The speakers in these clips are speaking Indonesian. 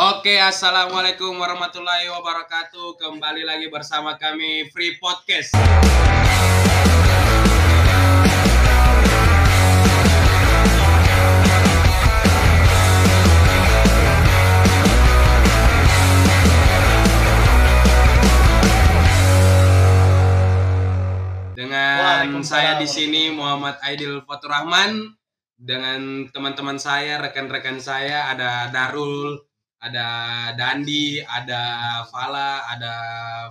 Oke, assalamualaikum warahmatullahi wabarakatuh. Kembali lagi bersama kami Free Podcast. Dengan saya di sini Muhammad Aidil Faturrahman dengan teman-teman saya, rekan-rekan saya ada Darul, ada Dandi, ada Fala, ada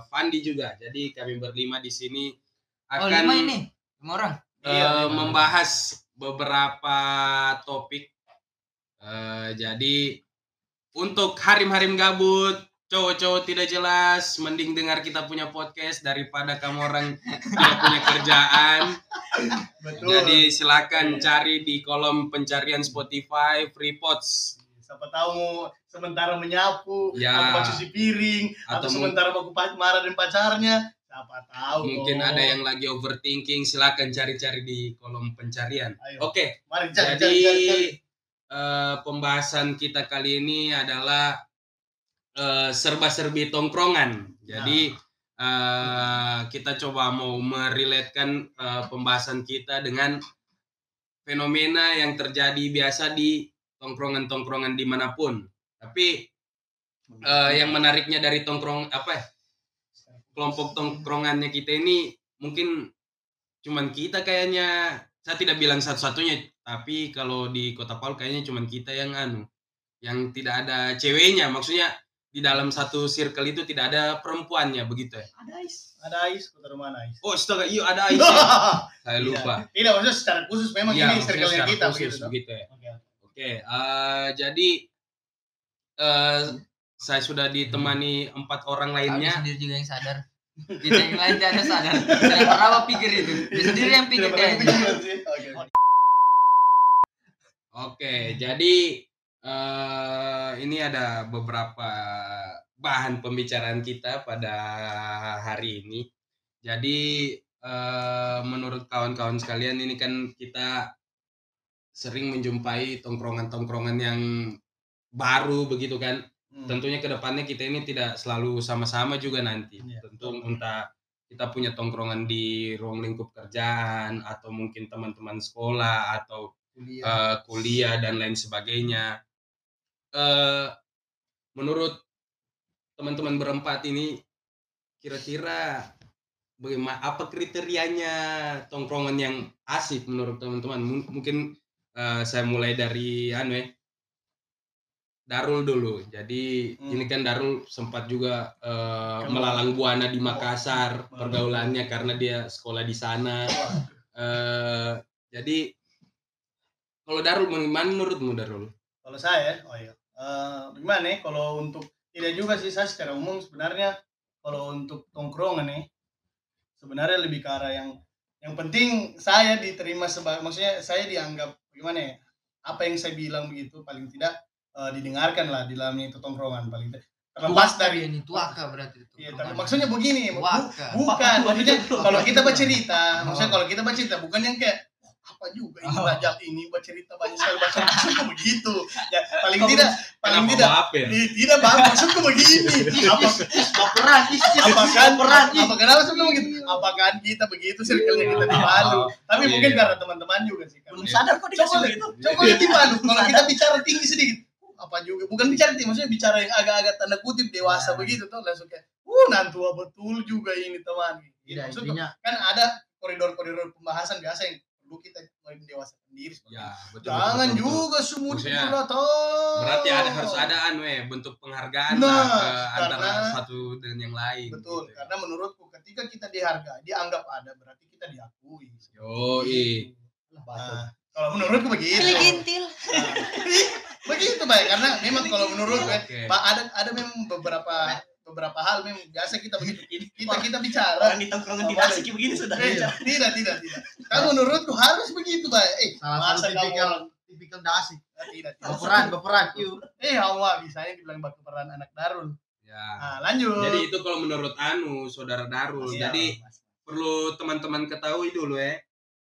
Fandi juga. Jadi kami berlima di sini Oh, akan lima ini. Lima orang. eh, Iya, lima. membahas beberapa topik. Eh, jadi untuk harim-harim gabut, cowok-cowok tidak jelas, mending dengar kita punya podcast daripada kamu orang tidak punya kerjaan. Betul. Jadi silakan cari di kolom pencarian Spotify Freepods. Siapa tahu mau sementara menyapu, Ya. atau cuci piring, atau, Atau sementara mau marah dan pacarnya, siapa tahu. Mungkin toh. ada yang lagi overthinking, silakan cari-cari di kolom pencarian. Ayo. Oke, Mari cari, jadi cari, cari, cari. eh, pembahasan kita kali ini adalah eh, serba-serbi tongkrongan. Jadi eh, kita coba mau merelatekan eh, pembahasan kita dengan fenomena yang terjadi biasa di tongkrongan-tongkrongan di mana pun. Tapi eh, yang menariknya dari tongkrong apa ya, kelompok tongkrongannya kita ini mungkin cuman kita kayaknya saya tidak bilang satu-satunya tapi kalau di kota Palu kayaknya cuman kita yang anu yang tidak ada ceweknya maksudnya di dalam satu circle itu tidak ada perempuannya begitu ya Ada ais, ada ais, kota ada ais. oh astaga iya ada Ais ya. saya lupa Tidak, maksudnya secara khusus memang Iya, ini circle kita khusus begitu. begitu ya Oke. Oke eh, jadi eh, saya sudah ditemani empat orang Lainnya lainnya sendiri juga yang sadar. Kita yang lain tidak ada sadar. Tidak pernah apa pikir itu. Dia sendiri yang pikir sih. Oke. Oke, jadi eh ini ada beberapa bahan pembicaraan kita pada hari ini. Jadi eh menurut kawan-kawan sekalian ini kan kita sering menjumpai tongkrongan-tongkrongan yang baru begitu kan. Hmm. Tentunya ke depannya kita ini tidak selalu sama-sama juga nanti. Iya, Tentu entah kita punya tongkrongan di ruang lingkup kerjaan atau mungkin teman-teman sekolah atau Kuliah. eh, kuliah dan lain sebagainya. eh menurut teman-teman berempat ini kira-kira bagaimana apa kriterianya tongkrongan yang asik menurut teman-teman? Mung- Mungkin eh, saya mulai dari anu ya. Darul dulu. Jadi Hmm. ini kan Darul sempat juga Kamu- melalang buana di Makassar Oh. pergaulannya karena dia sekolah di sana. eh jadi kalau Darul bagaimana menurutmu Darul? Kalau saya, oh iya. Eh, gimana nih kalau untuk tidak juga sih saya secara umum sebenarnya kalau untuk tongkrongan nih sebenarnya lebih ke arah yang yang penting saya diterima sebagai maksudnya saya dianggap gimana ya apa yang saya bilang begitu paling tidak eh, didengarkan lah di dalamnya itu tongkrongan paling tidak terlepas Tuaka dari ini tuaka berarti itu. Iya, tapi maksudnya begini, bu- Tuaka. bukan maksudnya kalau kita bercerita, Oh. maksudnya kalau kita bercerita bukan yang kayak "Oh, apa juga ini Oh. ini bercerita banyak sekali bahasa maksudku begitu. Ya paling Kamu- tidak paling tidak maafin? Ih, tidak bang maksudku begini. Apa Baperan, ih, apakah baperan, ih. apa kenapa sebelum begitu? Apakah kita begitu circle-nya kita di Palu? Tapi Iya. mungkin karena teman-teman juga sih. Belum Iya. sadar kok dikasih Coba begitu. coba di Palu kalau kita bicara tinggi sedikit apa juga bukan bicara tinggi maksudnya bicara yang agak-agak tanda kutip dewasa Nah. begitu tuh langsung kayak uh nantua betul juga ini teman gitu. Maksudnya intinya kan ada koridor-koridor pembahasan biasa yang perlu kita dewasa sendiri Ya, betul. jangan betul, betul. juga semua Maksudnya, dipulator Berarti ada harus ada anu ya bentuk penghargaan Nah, ke antara karena- satu dan yang lain. betul gitu. karena menurutku ketika kita dihargai dianggap ada berarti kita diakui Yoi. Nah, kalau menurutku begitu gintil. Nah, begitu baik karena memang kalau menurut. Pak ada ada memang beberapa beberapa hal memang biasa kita begitu kita kita bicara Orang di tongkrongan Oh, tidak asik begini sudah. Eh, tidak tidak tidak kalau menurutku harus begitu baik eh Salah masa satu tipikal tipikal dasik. Ah, tidak tidak Baperan, baperan, yuk. eh awal bisanya dibilang baperan anak Darul Ya. nah lanjut Jadi itu kalau menurut anu saudara Darul. Iya, Jadi Mas. perlu teman-teman ketahui dulu ya.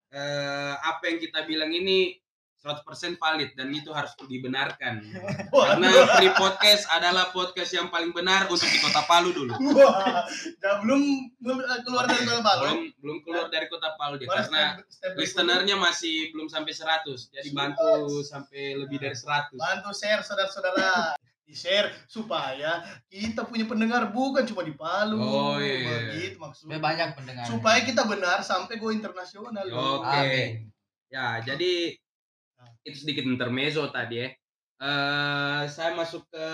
Eh, apa yang kita bilang ini 100% valid dan itu harus dibenarkan. Karena Free Podcast adalah podcast yang paling benar untuk di Kota Palu dulu. wah, belum belum keluar dari kota Palu. Belum belum keluar dari Kota Palu dia Baru karena listenernya masih belum sampai 100. Jadi bantu sampai lebih dari 100. bantu share saudara-saudara di share supaya kita punya pendengar bukan cuma di Palu Oh, iya. begitu maksudnya banyak pendengar. supaya kita benar sampai go internasional Oke. Amin. Ya, jadi itu sedikit intermezzo tadi ya. Eh saya masuk ke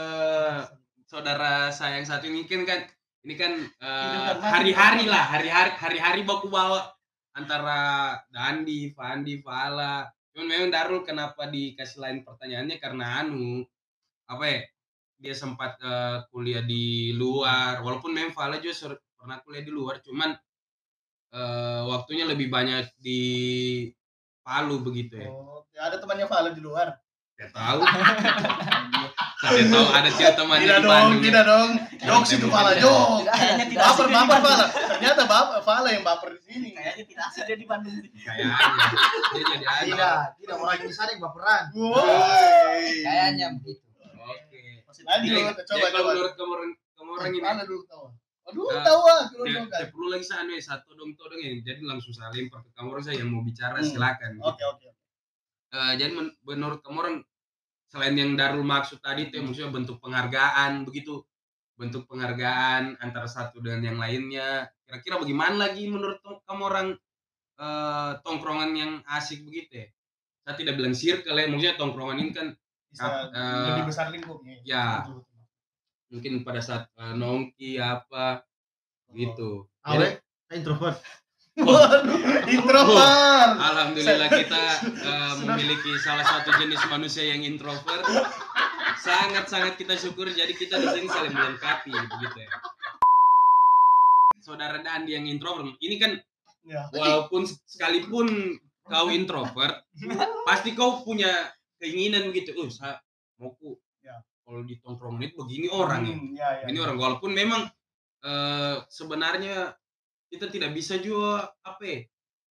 saudara saya yang satu ini kan kan ini kan mati. hari-hari lah, hari-hari hari-hari baku bawa antara Dandi, Fandi, Fala. Cuman memang Darul kenapa dikasih lain pertanyaannya karena anu apa ya? Dia sempat eh, kuliah di luar, walaupun memang Fala juga pernah kuliah di luar, cuman eh, waktunya lebih banyak di Palu begitu ya. Oh, ya ada temannya Fala di luar Saya tahu. Saya tahu ada tidak temannya tidak di dong Bandung. ya. tidak dong jokes itu Fala jokes Kayaknya tidak baper baper. Fala ternyata baper Fala yang baper di sini Kayaknya tidak asik dia di Bandung. Kayaknya. Dia jadi ada. Tidak, tidak orang di sana yang baperan. Woi. Kayaknya begitu. Oke. Tadi jadi coba kalau coba menurut kamu orang kamu orang ini Fala dulu tahu aduh Eh, tahu ah tidak perlu lagi sana ya satu dong todong ya. Jadi langsung saya lempar ke kamu orang saya yang mau bicara Hmm. silakan. oke oke Eh, jadi men- menurut kamu orang selain yang Darul maksud tadi itu ya, maksudnya bentuk penghargaan begitu. Bentuk penghargaan antara satu dan yang lainnya. Kira-kira bagaimana lagi menurut kamu orang eh, tongkrongan yang asik begitu ya? Saya tidak bilang circle ya. Maksudnya tongkrongan ini kan bisa Eh, lebih besar lingkupnya ya mungkin pada saat eh, nongki apa gitu Awe, saya introvert. Waduh, introvert. Alhamdulillah kita eh, memiliki salah satu jenis manusia yang introvert. Sangat-sangat kita syukur jadi kita di sini saling melengkapi begitu ya. Saudara Dandi yang introvert, ini kan Ya. walaupun sekalipun kau introvert, pasti kau punya keinginan gitu. Oh, saya mau ku. Kalau di tongkrongan itu begini orang ya. Hmm, ya, ya. Ini orang walaupun memang eh, sebenarnya kita tidak bisa juga apa ya,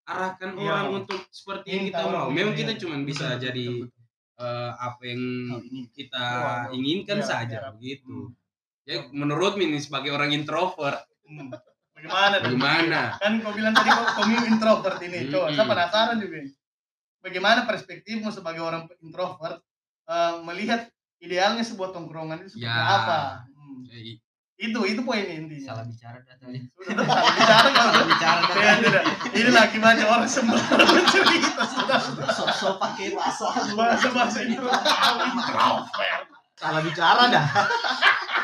arahkan Iya. orang untuk seperti yang Minta kita mau. Memang iya. kita cuma bisa Betul, jadi betul, betul. eh, apa yang Oh, ini. kita Wah, inginkan iya, saja iya. begitu. Hmm. Ya menurut ini sebagai orang introvert Hmm. Bagaimana? bagaimana? Kan kau bilang tadi kau, kau introvert ini. Coba, saya Hmm. penasaran juga. Bagaimana perspektifmu sebagai orang introvert eh, melihat idealnya sebuah tongkrongan itu seperti Ya. apa? Hmm. Ya, i- Itu itu poinnya intinya. Salah bicara dah tadi. Sudah salah bicara. Salah bicara dah Tidak. Ini lagi banyak orang sembarang bercerita sudah. Sok-sok pakai bahasa. Bahasa bahasa introvert. Salah bicara dah.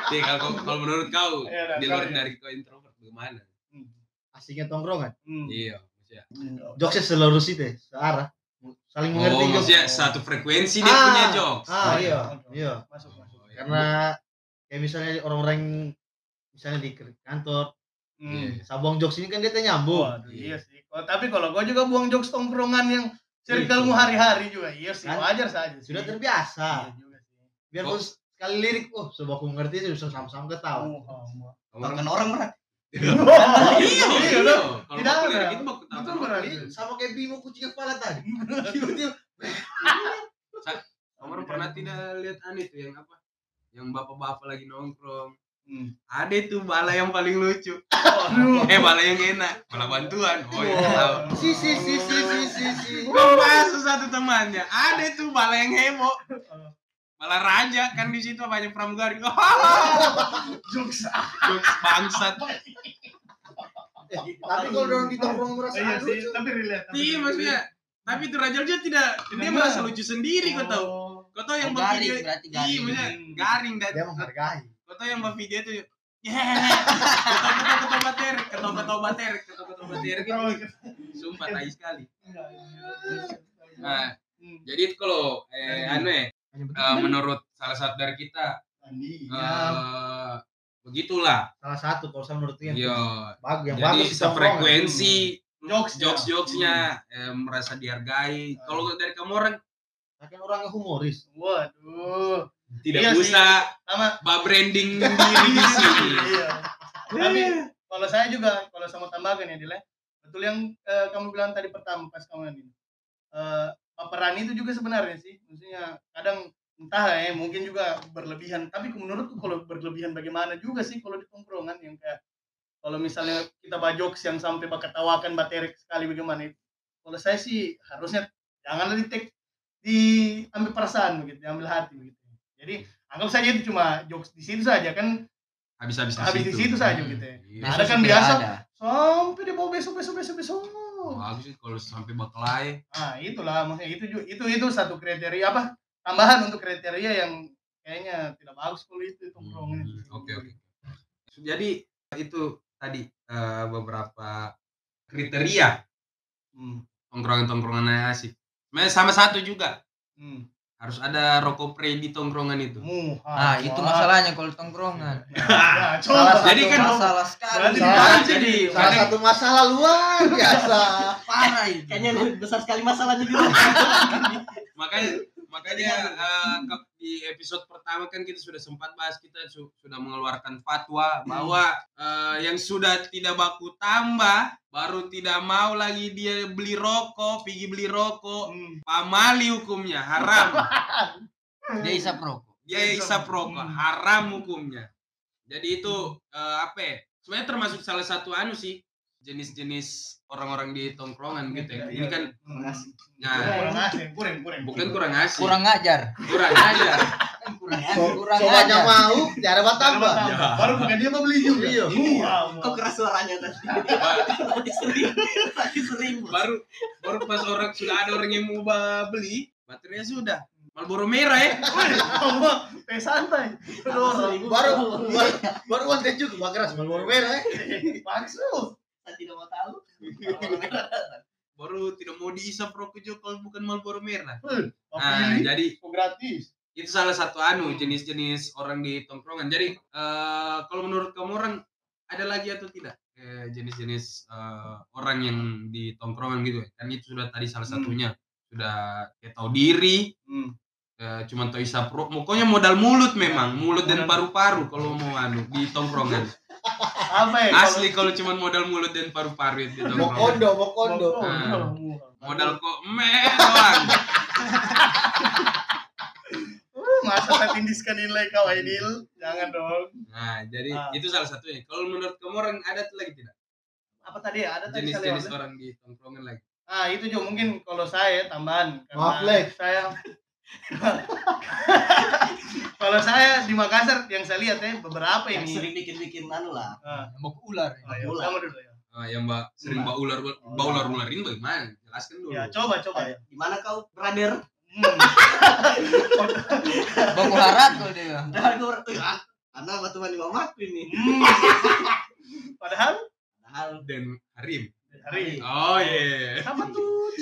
Oke, kalau kalau menurut kau dah, di luar ya. dari kau introvert bagaimana? Hmm. Asiknya tongkrongan. Hmm. Iya, maksudnya. Jokesnya selurus itu, ya, searah. Saling Oh, mengerti jokes. maksudnya satu frekuensi dia Ah, punya jokes. Ah, Oh, iya. Iya. Masuk, masuk. Oh, iya. Karena kayak misalnya orang-orang misalnya di kantor, Hmm. Iya. sabong jokes ini kan dia nyambung. Waduh, iya sih. Oh, tapi kalau gue juga buang jokes tongkrongan yang circlemu hari-hari juga, iya sih, Kan? wajar saja sih. Sudah terbiasa. Iya juga sih. Biarpun Oh. sekali lirik, oh, coba aku mengerti itu bisa sama-sama ketawa. Oh, oh, oh. Tonton orang berat. Iya, Iya, iya. dong. Kalau Tidak ada. gitu Betul, tahu. berarti. Ini sama kayak Bimo kucing kepala tadi. Tiba-tiba Kamu pernah tidak lihat aneh tuh yang apa? Yang bapak-bapak lagi nongkrong. Hmm. Ada tuh bala yang paling lucu. Aduh. Eh bala yang enak, bala bantuan. Oh iya tahu. si si si si si si si. Masuk satu temannya. Ada tuh bala yang heboh. Bala raja kan di situ banyak pramugari. Jokes. Jokes bangsat. Eh, Tapi kalau orang di tongkrong merasa Iya sih, lucu. tapi relate. tapi Iya maksudnya. Tapi itu raja dia tidak, Tidak dia merasa lucu sendiri kau tahu. Oh. Kau tahu yang Oh, buat garing, video, iya garing. maksudnya garing dan Dia menghargai. Kau tahu yang buat video tuh, yeah, ketua ketua ketua bater, ketua ketua bater, ketua ketua bater gitu. Oh, Sumpah tai sekali. iya, iya. Nah, Hmm. jadi itu kalau eh, anu ya, eh, menurut salah satu dari kita Andi, eh, ya. begitulah. Salah satu kalau saya menurut yang Yo, bagus yang jadi bagus tongkrongan. sefrekuensi Jokes, jokes ya. jokesnya eh, merasa dihargai. Kalau dari kamu orang Kan orangnya humoris. Waduh. tidak Iya usah Sama branding diri di sini. Iya. Tapi kalau saya juga kalau sama tambahkan ya Dile, betul yang eh, kamu bilang tadi pertama pas kamu ini. Eh, baperan itu juga sebenarnya sih maksudnya kadang entah ya mungkin juga berlebihan. Tapi menurutku kalau berlebihan bagaimana juga sih kalau di tongkrongan yang kayak kalau misalnya kita bajok yang sampai bakatawakan baterik sekali bagaimana itu. Kalau saya sih harusnya janganlah di take diambil perasaan begitu diambil hati begitu. Jadi anggap saja itu cuma jokes di situ saja kan. Habis-habis habis di situ. saja gitu ya. Iya. Nah, ada kan biasa ada. sampai dia bawa besok besok besok besok. Bagus sih kalau sampai baklai nah itulah maksudnya itu ju- itu itu satu kriteria apa tambahan untuk kriteria yang kayaknya tidak bagus kalau itu tongkrongan itu. Hmm, oke oke jadi itu tadi eh, beberapa kriteria Hmm, tongkrongan-tongkrongan yang asik sebenarnya sama satu juga hmm. harus ada rokok pre di tongkrongan itu Muha, Nah, itu muha. masalahnya kalau tongkrongan. Ya, Salah. Jadi satu kan- masalah sekali. Berarti Salah- jadi Salah satu masalah luar biasa. parah itu. Kayaknya besar sekali masalahnya dulu. makanya makanya ke- di episode pertama kan kita sudah sempat bahas kita su- sudah mengeluarkan fatwa bahwa eh, yang sudah tidak baku tambah baru tidak mau lagi dia beli rokok pergi beli rokok Hmm. pamali hukumnya haram Dia isap rokok. dia isap rokok haram hukumnya jadi itu eh, apa ya sebenarnya termasuk salah satu anu sih jenis-jenis orang-orang di tongkrongan gitu ya ini kan Hmm. nah, kurang asing, kurang, kurang. bukan kurang asik Kurang ngajar. kurang aja Kurang So- kurang ngajar. mau, tiada Tambah, tambah. tambah. Baru bukan dia mau beli juga. Iya. Muha. Kok keras suaranya tadi? Tadi sering, tadi sering. Baru baru pas orang sudah ada orang yang mau beli baterainya sudah Marlboro merah ya Allah, teh santai. Baru baru baru uang teh juga, keras, baru merah. eh. Maksud. Saya tidak mau tahu. baru tidak mau diisap rokok juga kalau bukan Marlboro merah Mau nah jadi gratis. itu salah satu anu jenis-jenis orang di tongkrongan. Jadi eh, kalau menurut kamu orang ada lagi atau tidak? Eh, jenis-jenis eh, orang yang di tongkrongan gitu ya. Kan itu sudah tadi salah Hmm. satunya. Sudah kayak tahu diri Hmm. eh, cuma tahu isap rokok. Pokoknya modal mulut memang mulut dan paru-paru kalau mau anu di tongkrongan Apa ya? asli kalau cuma modal mulut dan paru-paru itu Mau tongkrongan kondo, mau kondo. Ah. modal kok meh doang Uh, masa saya tindiskan nilai kau Aidil? Jangan dong. nah jadi Ah. itu salah satunya kalau menurut kamu orang ada tuh lagi tidak Apa tadi ya? Ada tadi jenis-jenis lewat. orang di tongkrongan lagi Ah, itu juga mungkin kalau saya tambahan. karena Maaf. Saya kalau saya di Makassar yang saya lihat ya beberapa Yang ini. sering bikin-bikin anu lah. Ah, Bok ular. oh, ya, Ular. sama dulu ya. Ah, yang mbak sering Ular. mbak ular mbak ular ularin bagaimana jelaskan dulu Ya, coba coba ya. Di mana kau, brother? Hmm. Bok harat tuh dia. Brother, tuh, ah, karena batu mani mamaku ini. Hmm. Padahal Padahal dan Harim hari oh iya apa tuh?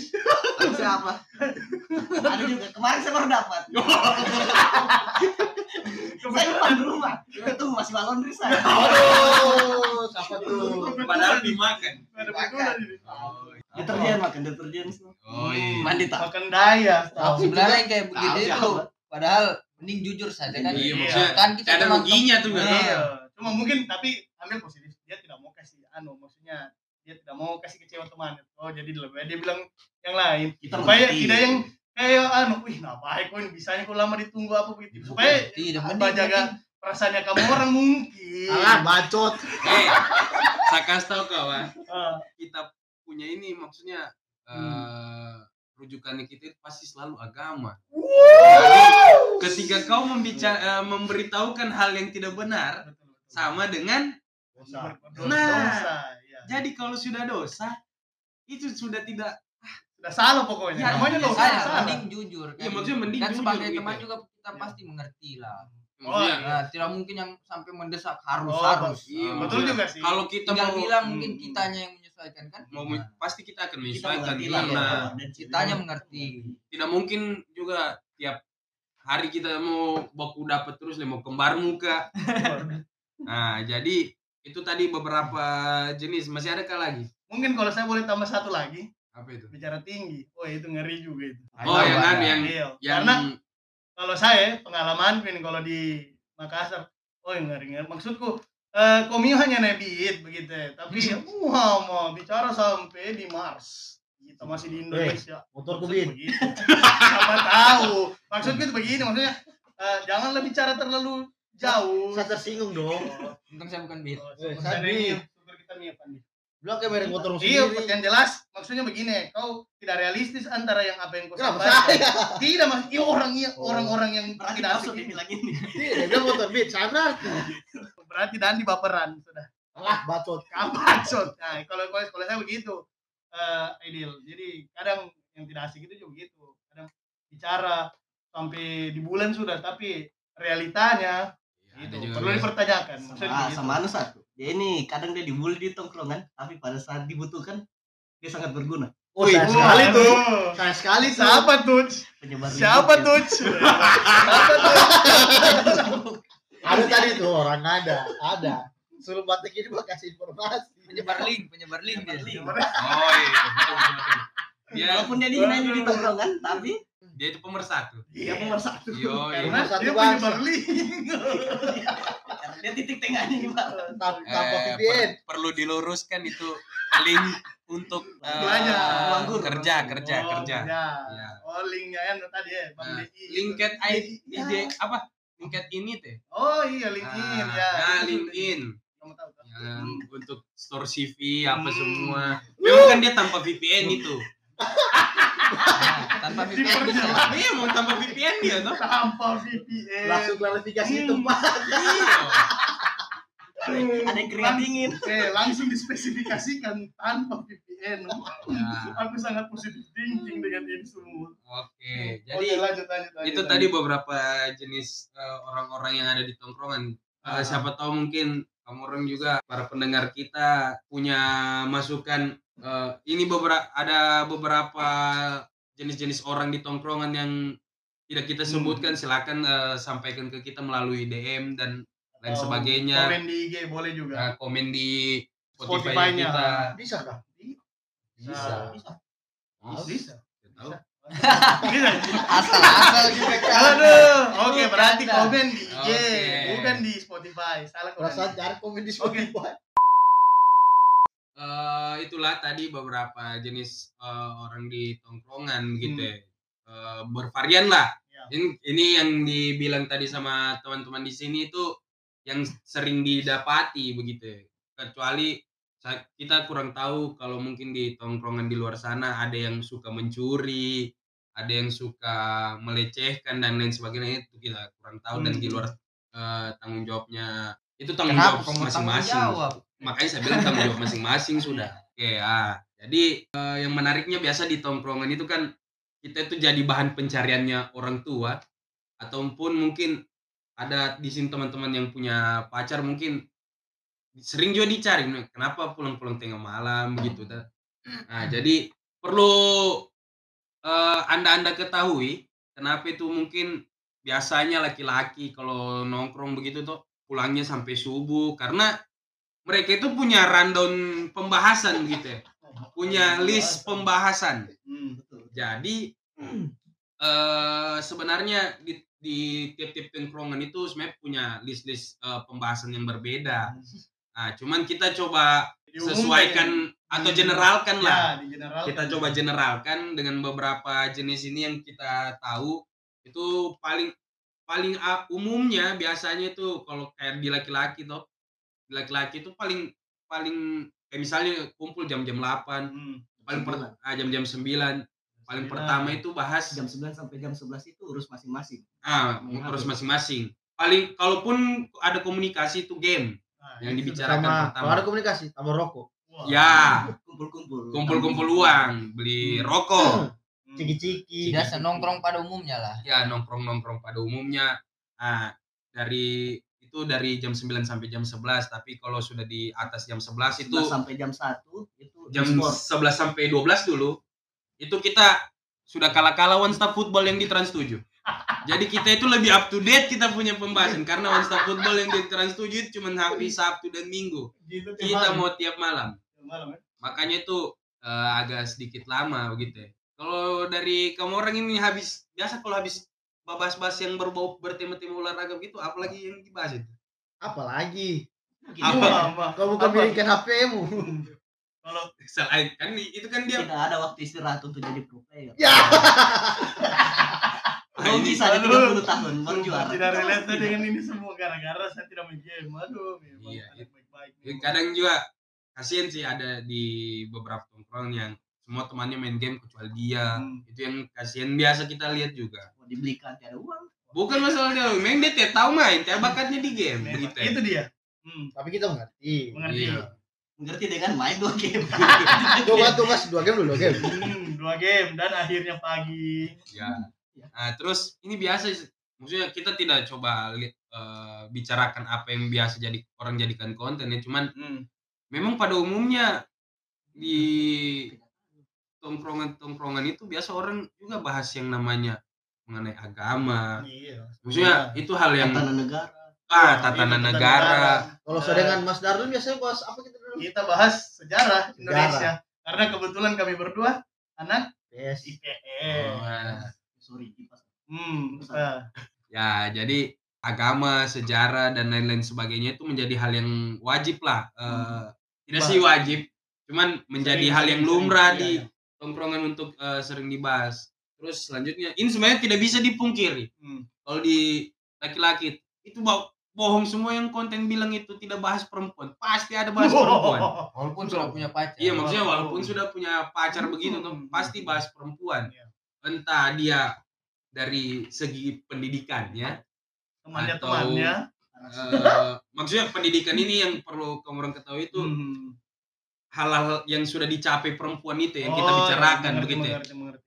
Tahu siapa? Ada juga kemarin saya baru dapat. saya depan rumah. Itu masih balon saya. Aduh, siapa tuh? padahal dimakan ini. oh, Deterjen makan deterjen. oh iya Mandi tak? Makan daya. tahu. Sebenarnya yang kayak begitu itu siapa? padahal mending jujur saja kan. iya Iya. maksudnya Kan kita ada ruginya tuh kan Iya. Iya. Cuma mungkin tapi ambil positif. Dia tidak mau kasih anu, maksudnya dia tidak mau kasih kecewa teman. Oh, jadi lebih baik dia bilang yang lain. Kita supaya mengerti. tidak yang kayak anu, wih, ngapain kok ini bisanya kok lama ditunggu apa begitu. Supaya Tidak apa jaga perasaannya kamu orang mungkin. Alah, bacot. eh saya kasih tahu kawan Ah, kita punya ini maksudnya eh rujukannya kita itu pasti selalu agama ketika kau membicara eh, memberitahukan hal yang tidak benar sama dengan Dosa. Nah. Dosa, ya. Jadi kalau sudah dosa itu sudah tidak Sudah salah pokoknya. Ya, Namanya Ya, dosa. saya salah. mending jujur kan. Iya, maksudnya mending kan jujur sebagai gitu. teman juga kita Iya. pasti mengerti lah. Oh, iya. Nah, tidak mungkin yang sampai mendesak harus Oh, harus. iya, Ah. Betul juga sih. kalau kita tinggal mau bilang mungkin Hmm. kitanya yang menyesuaikan kan. mau Nah, pasti kita akan Kita menyesuaikan lah. karena ya. Dan kitanya mengerti. tidak mungkin juga tiap hari kita mau baku dapat terus mau kembar muka nah jadi itu tadi beberapa jenis masih ada kah lagi Mungkin kalau saya boleh tambah satu lagi, apa itu bicara tinggi. Oh, itu ngeri juga itu. oh yang ada. anu yang Iya. yang Karena kalau saya pengalaman ini kalau di Makassar oh ngeri ngeri maksudku eh komio hanya beat begitu ya tapi wah mau bicara sampai di Mars kita masih di Indonesia Motorku Maksudnya bin. begitu. Siapa tahu maksudku itu begini maksudnya eh, janganlah bicara terlalu jauh Saya tersinggung dong. Untung saya bukan beat. Oh, ada yang- syukur kita nih Pandi. Bilang kayak merek motormu Iya, yang jelas maksudnya begini, kau tidak realistis antara yang apa yang kau Kenapa sampaikan. saya? Tidak mas, iya orang iya Oh. orang-orang yang Berarti tidak maksud asik dia ini. bilang ini. Iya, dia motor beat sana. Berarti Dandi baperan sudah. Ah, bacot. Kampacot. Nah, kalau kalau kalau saya begitu, eh ideal. Jadi kadang yang tidak asik itu juga begitu. Kadang bicara sampai di bulan sudah, tapi realitanya Ya, itu ada juga perlu dipertanyakan. Ah, begitu. sama anu satu. Dia ini kadang dia dibully di tongkrongan, tapi pada saat dibutuhkan dia sangat berguna. Oh, sayang Wah, sekali tuh. Sayang sekali tuh. Siapa tuh? Penyebar Siapa rindu. tuh? Siapa tuh? Ada tadi tuh orang ada, ada. Suruh batik ini mau kasih informasi. Penyebar link, penyebar link dia. Oh iya, Walaupun dia dihinain di tongkrongan, tapi dia itu pemersatu. dia pemersatu. Yo, Karena Satu dia punya. Karena dia titik tengahnya nih, Pak. Tanpa Eh, VPN. per- perlu diluruskan itu link untuk eh, Belanja. Nganggur. kerja kerja Oh, kerja. kerja. Iya. Oh, linknya kan tadi ya, Bang Nah, DI. Linket ID Iya. Apa? Linket ini teh. Oh iya, LinkedIn Nah, ya. Nah, LinkedIn. Kamu tahu kan? Yang untuk store CV apa Hmm. semua. Memang kan dia tanpa VPN itu. Nah, tanpa VPN bisa. Iya, mau tanpa VPN dia toh. Tanpa VPN. Langsung klarifikasi itu, Pak. Iya. Ada yang keringat dingin. Eh, langsung dispesifikasikan tanpa VPN. Ya. Aku sangat positif thinking dengan ini semua. Oke, Oke, jadi lanjut, lanjut, lanjut, itu lanjut. tadi beberapa jenis eh, orang-orang yang ada di tongkrongan. Eh, Ah. siapa tahu mungkin kamu orang juga para pendengar kita punya masukan. Eh, ini beberapa ada beberapa jenis-jenis orang di tongkrongan yang tidak kita Hmm. sebutkan. Silakan eh, sampaikan ke kita melalui DM dan lain Oh, sebagainya. Komen di IG boleh juga. Nah, komen di Spotify Spotify-nya. kita. Bisa kah? Bisa. Bisa. Bisa. Bisa. Tahu? Bisa. Asal-asal juga kan. Aduh, oke berarti Canda. komen di IG, Oke. bukan di Spotify. Salah komen. Perasaan cari komen di Spotify. Eh itulah tadi beberapa jenis eh, orang di tongkrongan gitu ya. Eh, bervarian lah. Ya. Ini, ini yang dibilang tadi sama teman-teman di sini itu yang sering didapati begitu ya. Kecuali kita kurang tahu kalau mungkin di tongkrongan di luar sana ada yang suka mencuri, ada yang suka melecehkan dan lain sebagainya itu kita kurang tahu dan di Hmm. luar eh, tanggung jawabnya itu tanggung Kenapa jawab tanggung masing-masing jawab? Makanya saya bilang tanggung jawab masing-masing sudah. Oke ah jadi eh, yang menariknya biasa di tongkrongan itu kan kita itu jadi bahan pencariannya orang tua ataupun mungkin ada di sini teman-teman yang punya pacar mungkin sering juga dicari. "Nah, kenapa pulang-pulang tengah malam begitu ta?" nah jadi perlu eh, anda-anda ketahui kenapa itu mungkin biasanya laki-laki kalau nongkrong begitu tuh pulangnya sampai subuh. Karena mereka itu punya rundown pembahasan gitu ya. Punya list pembahasan. Hmm. Jadi eh sebenarnya di di tiap-tiap tongkrongan itu sebenarnya punya list-list eh, pembahasan yang berbeda. Nah, cuman kita coba Diumumkan sesuaikan atau generalkan ya. lah. Ya. Kita coba generalkan dengan beberapa jenis ini yang kita tahu itu paling paling umumnya biasanya itu kalau kayak di laki-laki tuh laki-laki itu paling paling kayak misalnya kumpul jam-jam 8 Hmm. paling per, ah, jam-jam 9 paling Sembilan. pertama itu bahas Jam 9 sampai jam 11 itu urus masing-masing. ah Main HP. masing-masing paling kalaupun ada komunikasi itu game Nah, yang dibicarakan Sama pertama kalau ada komunikasi, tambah rokok. Wah. ya Kumpul-kumpul. kumpul-kumpul uang beli Hmm. rokok Hmm. Ciki-ciki. Biasa nongkrong pada umumnya lah. ya nongkrong-nongkrong pada umumnya ah dari itu dari jam 9 sampai jam 11 tapi kalau sudah di atas jam 11 itu 11 sampai jam 1 itu jam sport. 11 sampai 12 dulu itu kita sudah kalah-kalah one stop football yang di Trans 7 jadi kita itu lebih up to date kita punya pembahasan karena one stop football yang di Trans 7 itu cuma hari Sabtu dan Minggu Gitu kita malam. mau tiap malam Tiap malam ya. makanya itu eh, agak sedikit lama begitu ya. Kalau dari kamu orang ini habis biasa kalau habis bahas-bahas yang berbau bertema-tema olahraga gitu, apalagi yang dibahas itu? Apalagi? Apa? Apa? Kau bukan Apa? miringkan HP-mu. kalau Selain kan itu kan dia Tidak ada waktu istirahat untuk jadi pro player. Ya. Kau ini- bisa di Aduh. 30 tahun baru juara. tidak relate dengan ini semua gara-gara saya tidak main game aduh memang Iya, anak baik-baik kadang juga kasihan sih ada di beberapa tongkrong yang semua temannya main game kecuali dia Hmm. itu yang kasihan biasa kita lihat juga Mau dibelikan tiada uang. bukan masalah dia main dia tidak tahu main tidak bakatnya di game Memang. begitu itu dia hmm. Tapi kita mengerti. mengerti Iya. Mengerti dengan main dua game. Coba tuh kas dua game dulu, game. Hmm, dua game dan akhirnya pagi ya nah, terus ini biasa maksudnya kita tidak coba eh, bicarakan apa yang biasa jadi orang jadikan konten ya cuman hmm. memang pada umumnya di tongkrongan-tongkrongan itu biasa orang juga bahas yang namanya mengenai agama iya maksudnya itu hal yang Tatanan negara. ah Iya, tatanan itu negara Kalau saya dengan Mas Darwin biasanya bahas apa kita dulu? kita bahas sejarah Indonesia karena kebetulan kami berdua anak Yes. IPS Wah. Sorry, kipas. hmm. ah. ya jadi agama sejarah dan lain-lain sebagainya itu menjadi hal yang wajib lah Eh, tidak sih wajib cuman menjadi Sering, hal yang lumrah sering. di Iya, iya. Tongkrongan untuk eh, sering dibahas terus selanjutnya ini sebenarnya tidak bisa dipungkiri Hmm. kalau di laki-laki itu bo- bohong semua yang konten bilang itu tidak bahas perempuan pasti ada bahas perempuan Walaupun sudah punya pacar. iya maksudnya Walaupun- sudah punya pacar begitu tuh Hmm. pasti bahas perempuan Iya. entah dia dari segi pendidikan ya temannya Atau- temannya Eh, maksudnya pendidikan ini yang perlu kamu orang ketahui itu Hmm. Hal-hal yang sudah dicapai perempuan itu yang kita Oh, bicarakan mengerti, begitu ya. mengerti, mengerti.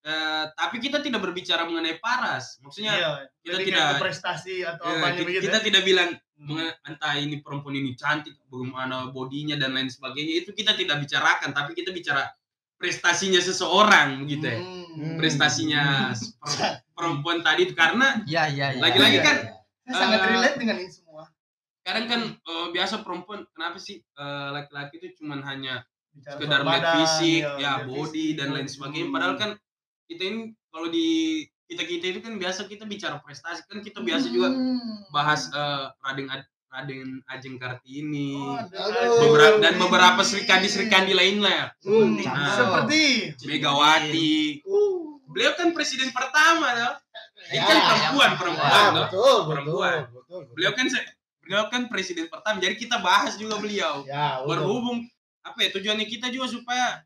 Eh, tapi kita tidak berbicara mengenai paras maksudnya Iya, kita tidak- prestasi atau apanya kita, begitu. kita ya? tidak bilang Hmm. mengenai entah ini perempuan ini cantik bagaimana bodinya dan lain sebagainya itu kita tidak bicarakan tapi kita bicara prestasinya seseorang gitu ya Hmm. prestasinya per- perempuan tadi itu karena Iya, iya, iya. Lagi-lagi Iya, kan, iya. Saya sangat Eh, relate dengan ini semua. Kadang kan eh, biasa perempuan kenapa sih eh, laki-laki itu cuman hanya Bicara sekedar badan, fisik, iya, ya lihat body fisik, dan lain body. sebagainya. Hmm. Padahal kan kita ini kalau di kita kita itu kan biasa kita bicara prestasi kan kita biasa juga Hmm. bahas eh, Raden Ad- Raden Ajeng Kartini Oh, Aduh. beberapa dan beberapa serikandi serikandi lainnya Hmm. Nah. Seperti Megawati Uh. beliau kan presiden pertama loh Ya, kan yang perempuan perempuan. perempuan Ah, loh. betul, betul, Perempuan. betul, betul. beliau kan se- beliau kan presiden pertama jadi kita bahas juga beliau Ya, berhubung apa ya tujuannya kita juga supaya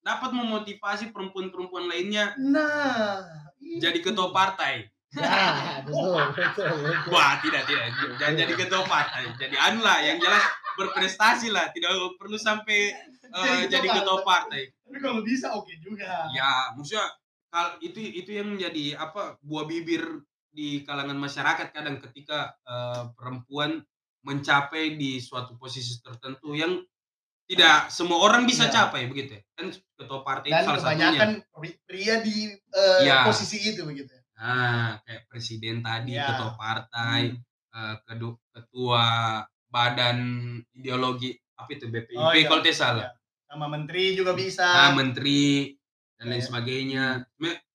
dapat memotivasi perempuan-perempuan lainnya nah jadi ketua partai. Ya, betul, betul, betul. Wah, tidak tidak jangan jadi ketua partai. Jadi anu lah yang jelas berprestasi lah, tidak perlu sampai eh, jadi ketua partai. tapi kalau bisa oke juga. Ya, maksudnya kal itu itu yang menjadi apa buah bibir di kalangan masyarakat kadang ketika eh, perempuan mencapai di suatu posisi tertentu yang tidak semua orang bisa Iya. capai begitu ya. Kan ketua partai Dan salah satunya. kebanyakan pri- pria di eh, Iya. posisi itu begitu. Nah, kayak presiden tadi, Ya. ketua partai, Hmm. kedu- ketua badan ideologi apa itu BPIP Oh, iya. kalau tidak salah. Sama menteri juga bisa. Nah, menteri dan lain Ya. sebagainya.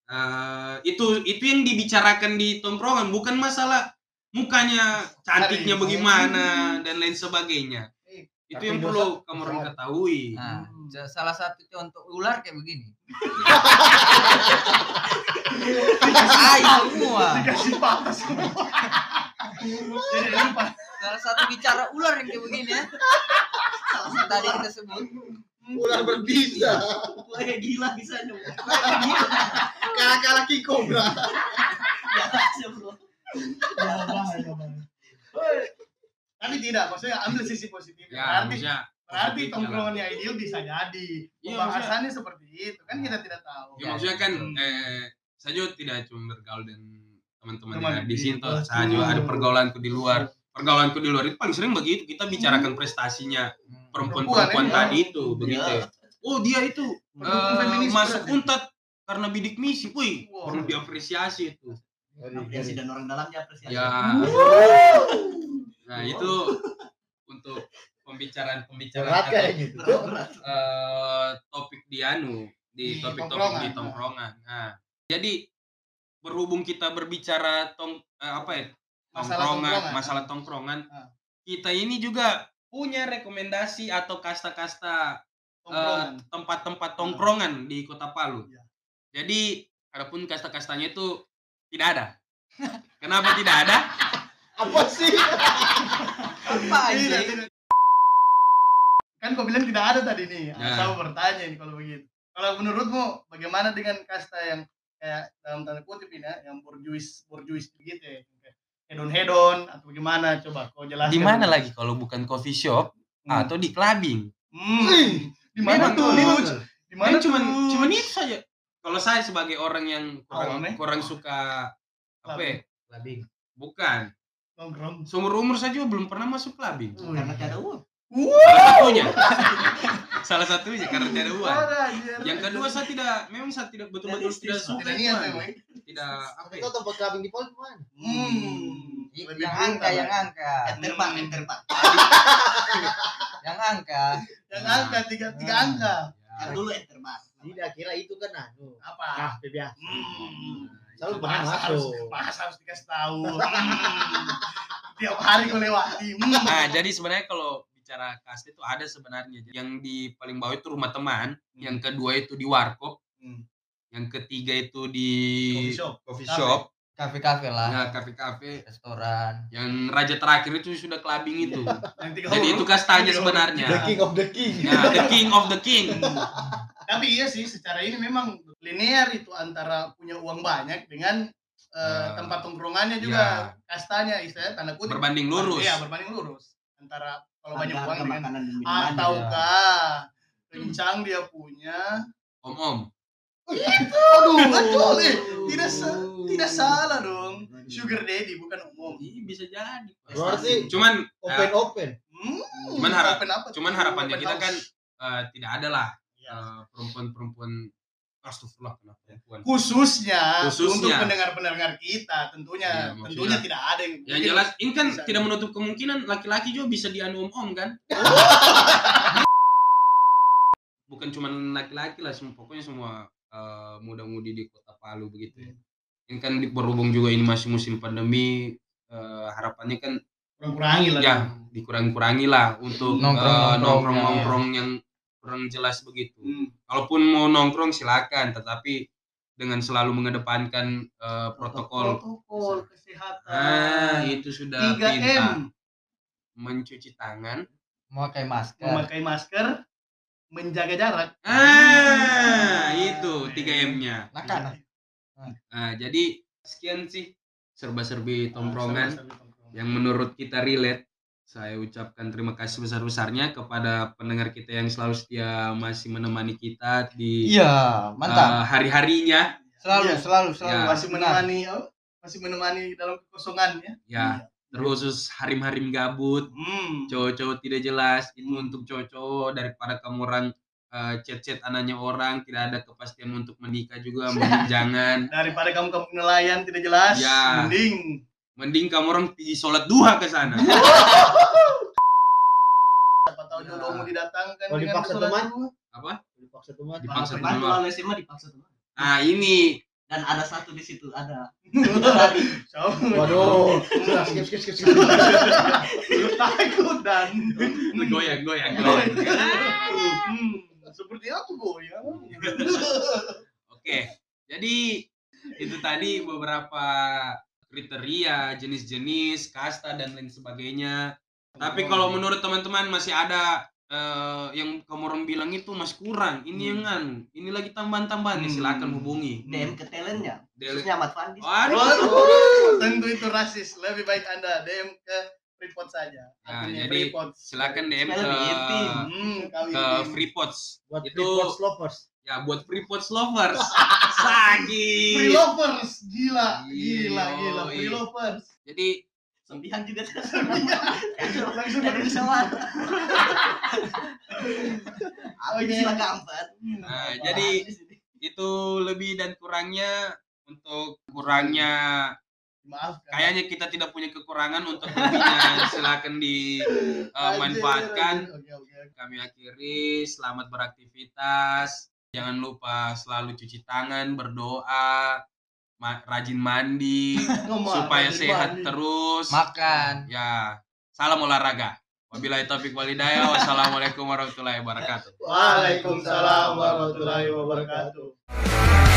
Eh, itu itu yang dibicarakan di tongkrongan bukan masalah mukanya cantiknya bagaimana dan lain sebagainya. Eh, Itu tapi yang perlu kamu orang ketahui. Nah, c- salah satu contoh ular kayak begini. Semua. Dikasih patah semua. Jadi lupa. Salah satu bicara ular yang kayak begini ya. Salah satu tadi kita sebut. Ular berbisa. Wah, gila bisa dong. Kakak laki kobra. Ya, bisa, bro. Tapi tidak, maksudnya ambil sisi positifnya. Ya, berarti maksudnya berarti positif tongkrongannya ideal bisa jadi. Iya, Pembahasannya seperti itu kan kita tidak tahu. Ya, maksudnya kan Hmm. eh, saya juga tidak cuma bergaul dengan teman-teman di di- sini, toh. saya juga ada pergaulanku di luar. Pergaulanku di luar itu paling sering begitu kita bicarakan prestasinya perempuan-perempuan Perempuan, tadi ya. itu begitu. Ya. Oh dia itu feminis masuk untat karena bidik misi, wih Wow. perlu diapresiasi itu. Apresiasi dan orang dalam diapresiasi. Ya. Nah itu untuk pembicaraan-pembicaraan Berat atau kayaknya itu. Berat. eh, topik di anu Di topik-topik tongkrongan. di tongkrongan. Nah, jadi berhubung kita berbicara tong eh, apa ya Masalah tongkrongan, tongkrongan. masalah tongkrongan, kita ini juga punya rekomendasi atau kasta-kasta Tongkrongan. tempat-tempat tongkrongan di Kota Palu. Ya. Jadi adapun kasta-kastanya itu tidak ada. Kenapa tidak ada? Apa sih? Apa Tidak, aja? tidak. Kan kau bilang tidak ada tadi nih. Ya. Saya mau bertanya ini kalau begitu. Kalau menurutmu bagaimana dengan kasta yang kayak dalam tanda kutip ini ya, yang borjuis borjuis begitu ya? Kayak Hedon hedon atau bagaimana? Coba kau jelaskan. Di mana lagi kalau bukan coffee shop Hmm. atau di clubbing? Hmm. Di mana tuh? Di mana cuman cuman itu saja. Kalau saya sebagai orang yang kurang eh? kurang suka apa ya? Labing. Bukan. nongkrong. Seumur umur saya juga belum pernah masuk clubbing. Karena tidak ada uang. Salah satunya. Salah satunya karena tidak ada uang. Yang kedua saya tidak memang saya tidak betul-betul tidak suka tidak itu. Tidak apa Tapi ya? tempat clubbing di Palu mana? Hmm. Yang angka, yang Bang. angka, Enterbang, enterbang. yang angka. Yang angka tiga tiga Hmm. angka. Yang dulu enterbang. Tidak kira itu kan anu. Apa? Ah, biasa. Hmm. Selalu Itu bahasa harus, bahasa harus dikasih tahu. Hmm. Tiap hari kau lewati. Hmm. Nah, jadi sebenarnya kalau bicara kasta itu ada sebenarnya. Yang di paling bawah itu rumah teman, yang kedua itu di warkop, Hmm. yang ketiga itu di Coffee shop. coffee Kafe. shop, Kafe-kafe lah, ya kafe-kafe. restoran. Yang raja terakhir itu sudah clubbing itu. Yang tiga Jadi itu kastanya sebenarnya. The king of the king. Ya, the king of the king. Tapi iya sih, secara ini memang linear itu antara punya uang banyak dengan Ah. tempat tongkrongannya juga kastanya istilahnya tanda kutip Berbanding lurus. Iya, berbanding lurus antara kalau banyak uang minuman. ataukah kencang dia punya Om-om. aduh betul eh. tidak sa- tidak salah dong sugar daddy bukan umum Iya, bisa jadi. Berarti Cuman open eh, open. hmm, Cuman harap- open apa cuman harapannya Open kita house. kan eh, tidak ada lah Ya. eh, perempuan-perempuan astagfirullah kenapa perempuan. khususnya, Khususnya. untuk pendengar-pendengar kita tentunya maksudnya. tentunya tidak ada yang Yang jelas ini kan Bisa. tidak menutup kemungkinan laki-laki juga bisa dianu om-om kan? Bukan cuma laki-laki lah, semua pokoknya semua eh, muda-mudi di Kota Palu begitu ya. Ini kan di- berhubung juga ini masih musim pandemi, eh, harapannya kan kurang-kurangi lah ya dikurang-kurangi lah untuk eh, Nongkrong-nongkrong, nongkrong-nongkrong yang kurang jelas begitu. Hmm. Kalaupun mau nongkrong silakan, tetapi dengan selalu mengedepankan eh, protokol. protokol kesehatan Ah, itu sudah 3M pintar. Mencuci tangan. Memakai masker. memakai masker menjaga jarak Ah, itu 3M-nya. Nakana. Nah, jadi sekian sih serba-serbi tongkrongan Sama-sama tongkrongan. yang menurut kita relate. Saya ucapkan terima kasih besar-besarnya kepada pendengar kita yang selalu setia masih menemani kita di Iya, mantap. eh, hari-harinya. Selalu, Iya. selalu, selalu. Ya. masih menemani oh, masih menemani dalam kekosongan ya Ya, terkhusus harim-harim gabut, hmm. cowok-cowok tidak jelas. Itu untuk cowok-cowok daripada kamu orang eh, chat-chat anaknya orang, tidak ada kepastian untuk menikah juga, mending jangan. daripada kamu kamu nelayan tidak jelas Ya. mending Mending kamu orang pergi sholat duha ke sana. siapa tahu Ya. jodohmu didatangkan Kalau dengan dipaksa sholat teman? Apa? Dipaksa teman. Dipaksa Teman teman. kalau SMA dipaksa teman. Nah, ini Dan ada satu di situ ada. Waduh. Sudah skip skip skip. skip. takut dan goyang, goyang, goyang. Hmm, seperti apa goyang Oke, jadi itu tadi beberapa kriteria, jenis-jenis, kasta dan lain sebagainya. Tapi kalau menurut teman-teman masih ada eh, yang kamu orang bilang itu masih kurang, ini yang anu, ini lagi tambahan-tambahan, ya Hmm. silakan hubungi. DM ke talentnya. Khususnya Ahmad Fandi. Waduh. Tentu itu rasis. Lebih baik Anda DM ke Freeport saja. Nah, jadi Freeport. Silakan DM ke. Hmm, ke tim. Freepots. Buat Itu- Freeport lovers. Ya buat Freepots lovers. Sagi. Free lovers, gila, gila, gila, iya. lovers. Jadi Sembilan juga. Langsung Dari pesawat. Oke. Oke. Sila keempat. Nah, jadi itu lebih dan kurangnya untuk kurangnya Maaf. kayaknya kita tidak punya kekurangan untuk lebihnya silakan dimanfaatkan oke, oke. kami akhiri selamat beraktivitas jangan lupa selalu cuci tangan berdoa ma rajin mandi supaya rajin sehat mandi. terus. Makan. Ya salam olahraga. Wabillahi taufik walhidayah wassalamualaikum warahmatullahi wabarakatuh. Waalaikumsalam warahmatullahi wabarakatuh.